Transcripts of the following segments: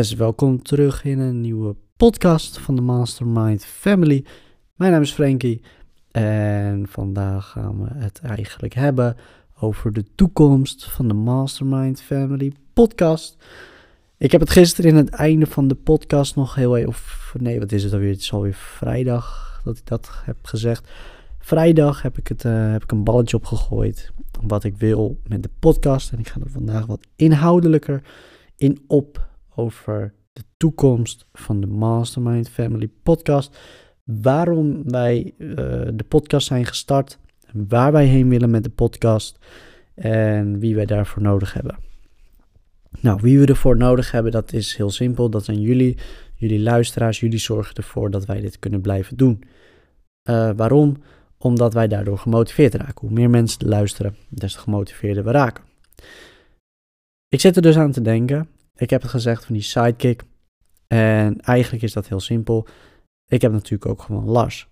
Welkom terug in een nieuwe podcast van de Mastermind Family. Mijn naam is Frankie en vandaag gaan we het eigenlijk hebben over de toekomst van de Mastermind Family podcast. Ik heb het gisteren in het einde van de podcast nog heel even, of nee, wat is het alweer? Het is alweer vrijdag dat ik dat heb gezegd. Vrijdag heb ik, het, uh, heb ik een balletje opgegooid wat ik wil met de podcast. En ik ga er vandaag wat inhoudelijker in op over de toekomst van de Mastermind Family podcast. Waarom wij uh, de podcast zijn gestart. Waar wij heen willen met de podcast. En wie wij daarvoor nodig hebben. Nou, wie we ervoor nodig hebben, dat is heel simpel. Dat zijn jullie, jullie luisteraars. Jullie zorgen ervoor dat wij dit kunnen blijven doen. Uh, waarom? Omdat wij daardoor gemotiveerd raken. Hoe meer mensen luisteren, des te gemotiveerder we raken. Ik zit er dus aan te denken. Ik heb het gezegd van die sidekick. En eigenlijk is dat heel simpel. Ik heb natuurlijk ook gewoon Lars.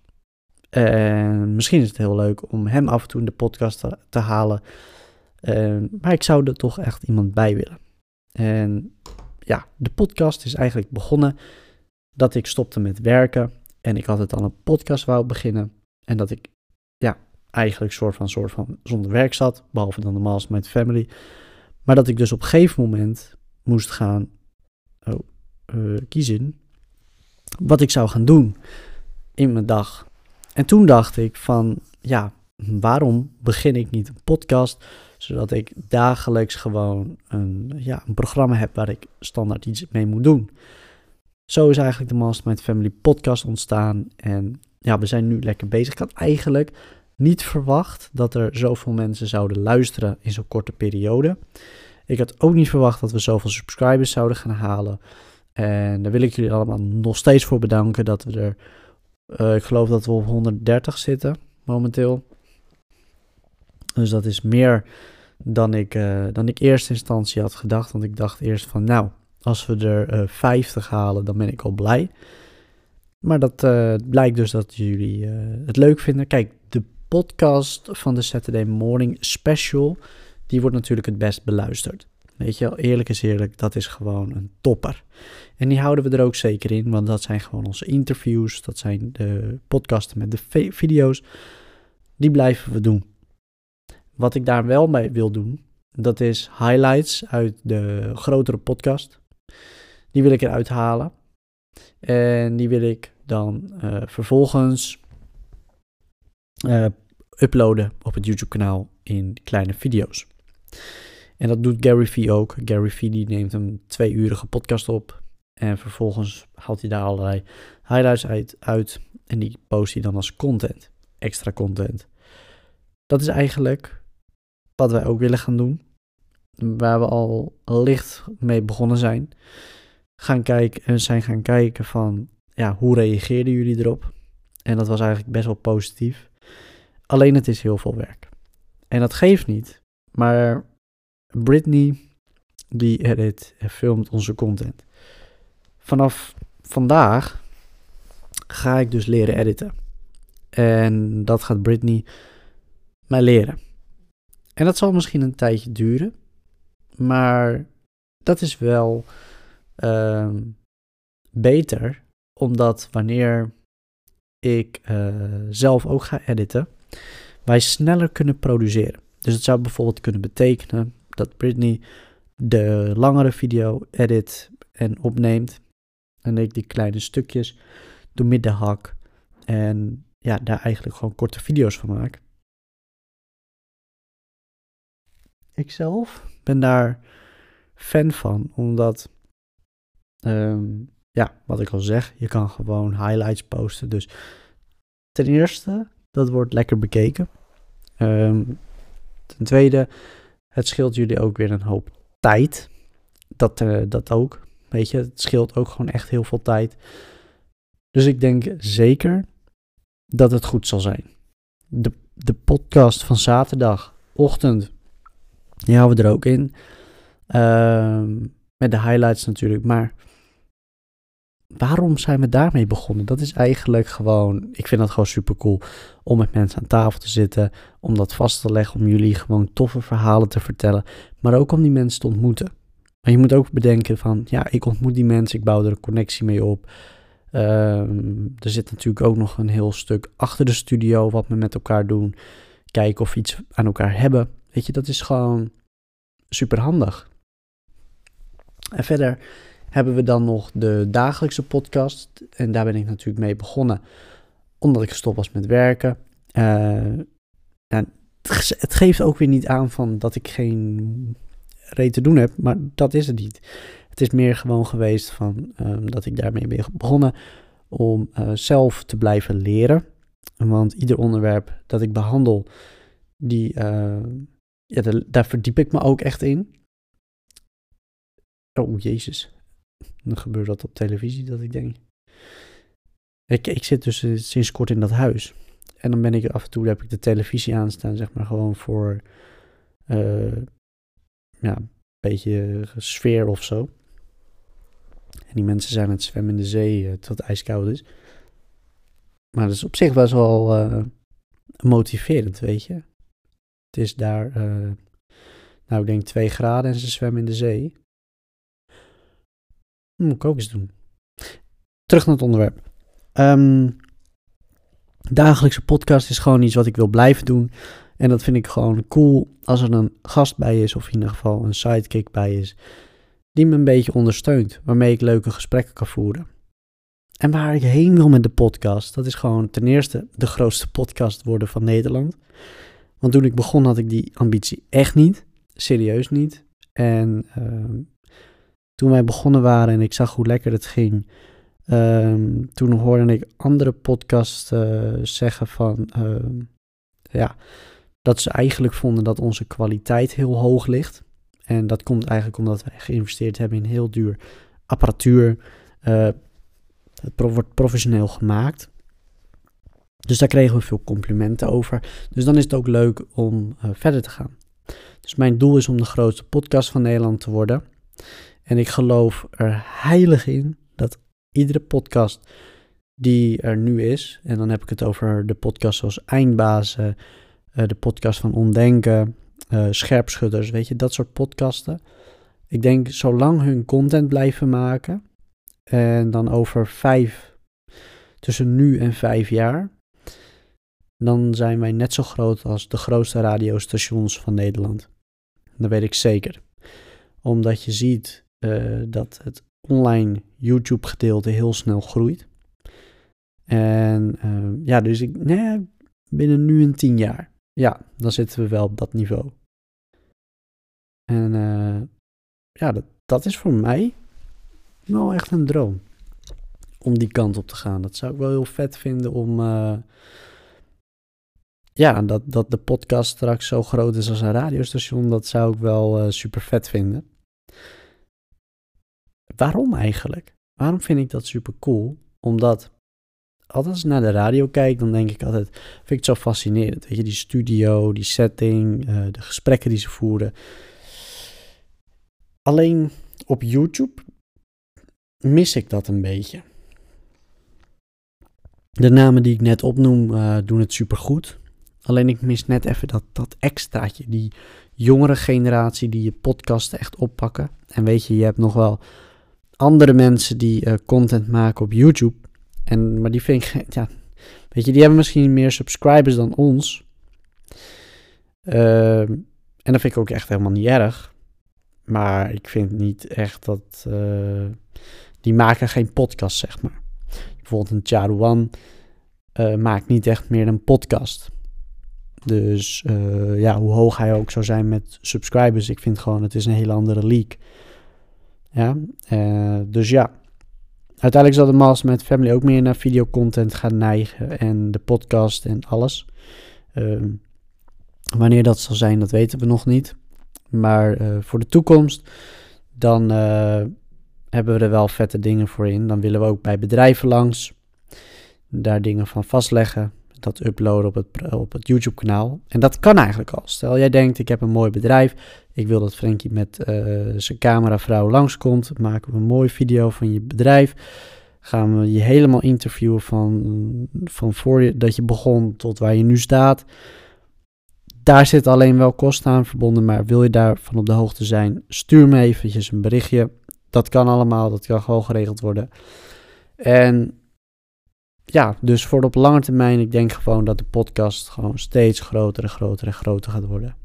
En misschien is het heel leuk om hem af en toe in de podcast te, halen. En, maar ik zou er toch echt iemand bij willen. En ja, de podcast is eigenlijk begonnen dat ik stopte met werken. En ik had het al een podcast wou beginnen. En dat ik ja, eigenlijk soort van, soort van zonder werk zat. Behalve dan de Mastermind Family. Maar dat ik dus op een gegeven moment moest gaan oh, uh, kiezen wat ik zou gaan doen in mijn dag. En toen dacht ik van, ja, waarom begin ik niet een podcast, zodat ik dagelijks gewoon een, ja, een programma heb waar ik standaard iets mee moet doen. Zo is eigenlijk de Mastermind Family podcast ontstaan en ja, we zijn nu lekker bezig. Ik had eigenlijk niet verwacht dat er zoveel mensen zouden luisteren in zo'n korte periode. Ik had ook niet verwacht dat we zoveel subscribers zouden gaan halen. En daar wil ik jullie allemaal nog steeds voor bedanken dat we er, uh, ik geloof dat we op 130 zitten momenteel. Dus dat is meer dan ik, uh, dan ik eerste instantie had gedacht. Want ik dacht eerst van nou, als we er uh, 50 halen, dan ben ik al blij. Maar dat blijkt dus dat jullie het leuk vinden. Kijk, de podcast van de Saturday Morning Special, die wordt natuurlijk het best beluisterd. Weet je wel, eerlijk is eerlijk, dat is gewoon een topper. En die houden we er ook zeker in, want dat zijn gewoon onze interviews, dat zijn de podcasten met de video's. Die blijven we doen. Wat ik daar wel mee wil doen, dat is highlights uit de grotere podcast. Die wil ik eruit halen. En die wil ik dan uh, vervolgens uh, uploaden op het YouTube-kanaal in kleine video's. En dat doet Gary Vee ook. Gary Vee die neemt een twee-urige podcast op. En vervolgens haalt hij daar allerlei highlights uit, uit. En die post hij dan als content. Extra content. Dat is eigenlijk wat wij ook willen gaan doen. Waar we al licht mee begonnen zijn. Gaan kijken en zijn gaan kijken van ja, hoe reageerden jullie erop? En dat was eigenlijk best wel positief. Alleen het is heel veel werk. En dat geeft niet. Maar Britney, die edit en filmt onze content. Vanaf vandaag ga ik dus leren editen. En dat gaat Britney mij leren. En dat zal misschien een tijdje duren. Maar dat is wel uh, beter. Omdat wanneer ik uh, zelf ook ga editen, wij sneller kunnen produceren. Dus het zou bijvoorbeeld kunnen betekenen dat Britney de langere video edit en opneemt. En ik die kleine stukjes doe middenhak. En ja, daar eigenlijk gewoon korte video's van maak. Ikzelf ben daar fan van, omdat, um, ja, wat ik al zeg, je kan gewoon highlights posten. Dus ten eerste, dat wordt lekker bekeken. Um, ten tweede, het scheelt jullie ook weer een hoop tijd. Dat, uh, dat ook. Weet je, het scheelt ook gewoon echt heel veel tijd. Dus ik denk zeker dat het goed zal zijn. De, de podcast van zaterdagochtend, die houden we er ook in. Uh, met de highlights natuurlijk. Maar waarom zijn we daarmee begonnen? Dat is eigenlijk gewoon, ik vind dat gewoon super cool om met mensen aan tafel te zitten, om dat vast te leggen, om jullie gewoon toffe verhalen te vertellen, maar ook om die mensen te ontmoeten. Maar je moet ook bedenken van, ja, ik ontmoet die mensen, ik bouw er een connectie mee op. Ehm, er zit natuurlijk ook nog een heel stuk achter de studio wat we met elkaar doen. Kijken of we iets aan elkaar hebben. Weet je, dat is gewoon super handig. En verder hebben we dan nog de dagelijkse podcast. En daar ben ik natuurlijk mee begonnen, omdat ik gestopt was met werken. Uh, het geeft ook weer niet aan van dat ik geen reet te doen heb, maar dat is het niet. Het is meer gewoon geweest van ehm, dat ik daarmee ben begonnen om uh, zelf te blijven leren. Want ieder onderwerp dat ik behandel, die, uh, ja, daar verdiep ik me ook echt in. Oh, jezus. Dan gebeurt dat op televisie, dat ik denk. Ik, ik zit dus eh, sinds kort in dat huis. En dan ben ik af en toe, heb ik de televisie aanstaan, zeg maar gewoon voor, uh, ja, een beetje sfeer of zo. En die mensen zijn aan het zwemmen in de zee uh, tot het ijskoud is. Maar dat is op zich best wel uh, motiverend, weet je. Het is daar, nou ik denk twee graden en ze zwemmen in de zee. Moet ik ook eens doen. Terug naar het onderwerp. Um, dagelijkse podcast is gewoon iets wat ik wil blijven doen. En dat vind ik gewoon cool als er een gast bij is, of in ieder geval een sidekick bij is, die me een beetje ondersteunt, waarmee ik leuke gesprekken kan voeren. En waar ik heen wil met de podcast, dat is gewoon ten eerste de grootste podcast worden van Nederland. Want toen ik begon had ik die ambitie echt niet, serieus niet. En uh, toen wij begonnen waren en ik zag hoe lekker het ging, Um, toen hoorde ik andere podcasts uh, zeggen van uh, ja, dat ze eigenlijk vonden dat onze kwaliteit heel hoog ligt. En dat komt eigenlijk omdat wij geïnvesteerd hebben in heel duur apparatuur. Uh, het wordt professioneel gemaakt. Dus daar kregen we veel complimenten over. Dus dan is het ook leuk om uh, verder te gaan. Dus mijn doel is om de grootste podcast van Nederland te worden. En ik geloof er heilig in dat iedere podcast die er nu is, en dan heb ik het over de podcast zoals Eindbazen, uh, de podcast van Ondenken, uh, Scherpschutters, weet je, dat soort podcasten. Ik denk, zolang hun content blijven maken, en dan over vijf, tussen nu en vijf jaar, dan zijn wij net zo groot als de grootste radiostations van Nederland. Dat weet ik zeker. Omdat je ziet uh, dat het online YouTube gedeelte heel snel groeit. En uh, ja, dus ik, binnen nu een tien jaar, ja, dan zitten we wel op dat niveau. En uh, ja, dat, dat is voor mij wel echt een droom. Om die kant op te gaan. Dat zou ik wel heel vet vinden om. Uh, ja, dat, dat de podcast straks zo groot is als een radiostation. Dat zou ik wel super vet vinden. Waarom eigenlijk? Waarom vind ik dat super cool? Omdat altijd als ik naar de radio kijk, dan denk ik altijd, vind ik het zo fascinerend. Weet je, die studio, die setting, uh, de gesprekken die ze voeren. Alleen op YouTube mis ik dat een beetje. De namen die ik net opnoem uh, doen het super goed. Alleen ik mis net even dat, dat extraatje. Die jongere generatie die je podcast echt oppakken. En weet je, je hebt nog wel andere mensen die uh, content maken op YouTube. En, maar die vind ik, ja, weet je, die hebben misschien meer subscribers dan ons. Uh, en dat vind ik ook echt helemaal niet erg. Maar ik vind niet echt dat. Uh, die maken geen podcast, zeg maar. Bijvoorbeeld een Charuan uh, maakt niet echt meer een podcast. Dus ja, hoe hoog hij ook zou zijn met subscribers, ik vind gewoon, het is een hele andere league. Ja, uh, dus ja. Uiteindelijk zal de Mastermind Family ook meer naar videocontent gaan neigen en de podcast en alles. Uh, wanneer dat zal zijn, dat weten we nog niet. Maar uh, voor de toekomst, dan uh, hebben we er wel vette dingen voor in. Dan willen we ook bij bedrijven langs, daar dingen van vastleggen dat uploaden op het, op het YouTube kanaal. En dat kan eigenlijk al. Stel jij denkt, ik heb een mooi bedrijf. Ik wil dat Frenkie met uh, zijn cameravrouw langskomt. Maken we een mooie video van je bedrijf. Gaan we je helemaal interviewen van, van voor je, dat je begon tot waar je nu staat. Daar zitten alleen wel kosten aan verbonden, maar wil je daarvan op de hoogte zijn, stuur me eventjes een berichtje. Dat kan allemaal, dat kan gewoon geregeld worden. En ja, dus voor op lange termijn, ik denk gewoon dat de podcast gewoon steeds groter en groter en groter gaat worden.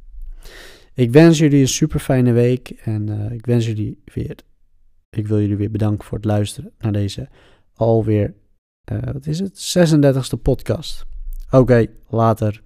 Ik wens jullie een super fijne week en uh, ik wens jullie weer, ik wil jullie weer bedanken voor het luisteren naar deze alweer, uh, wat is het, 36e podcast. Oké, later.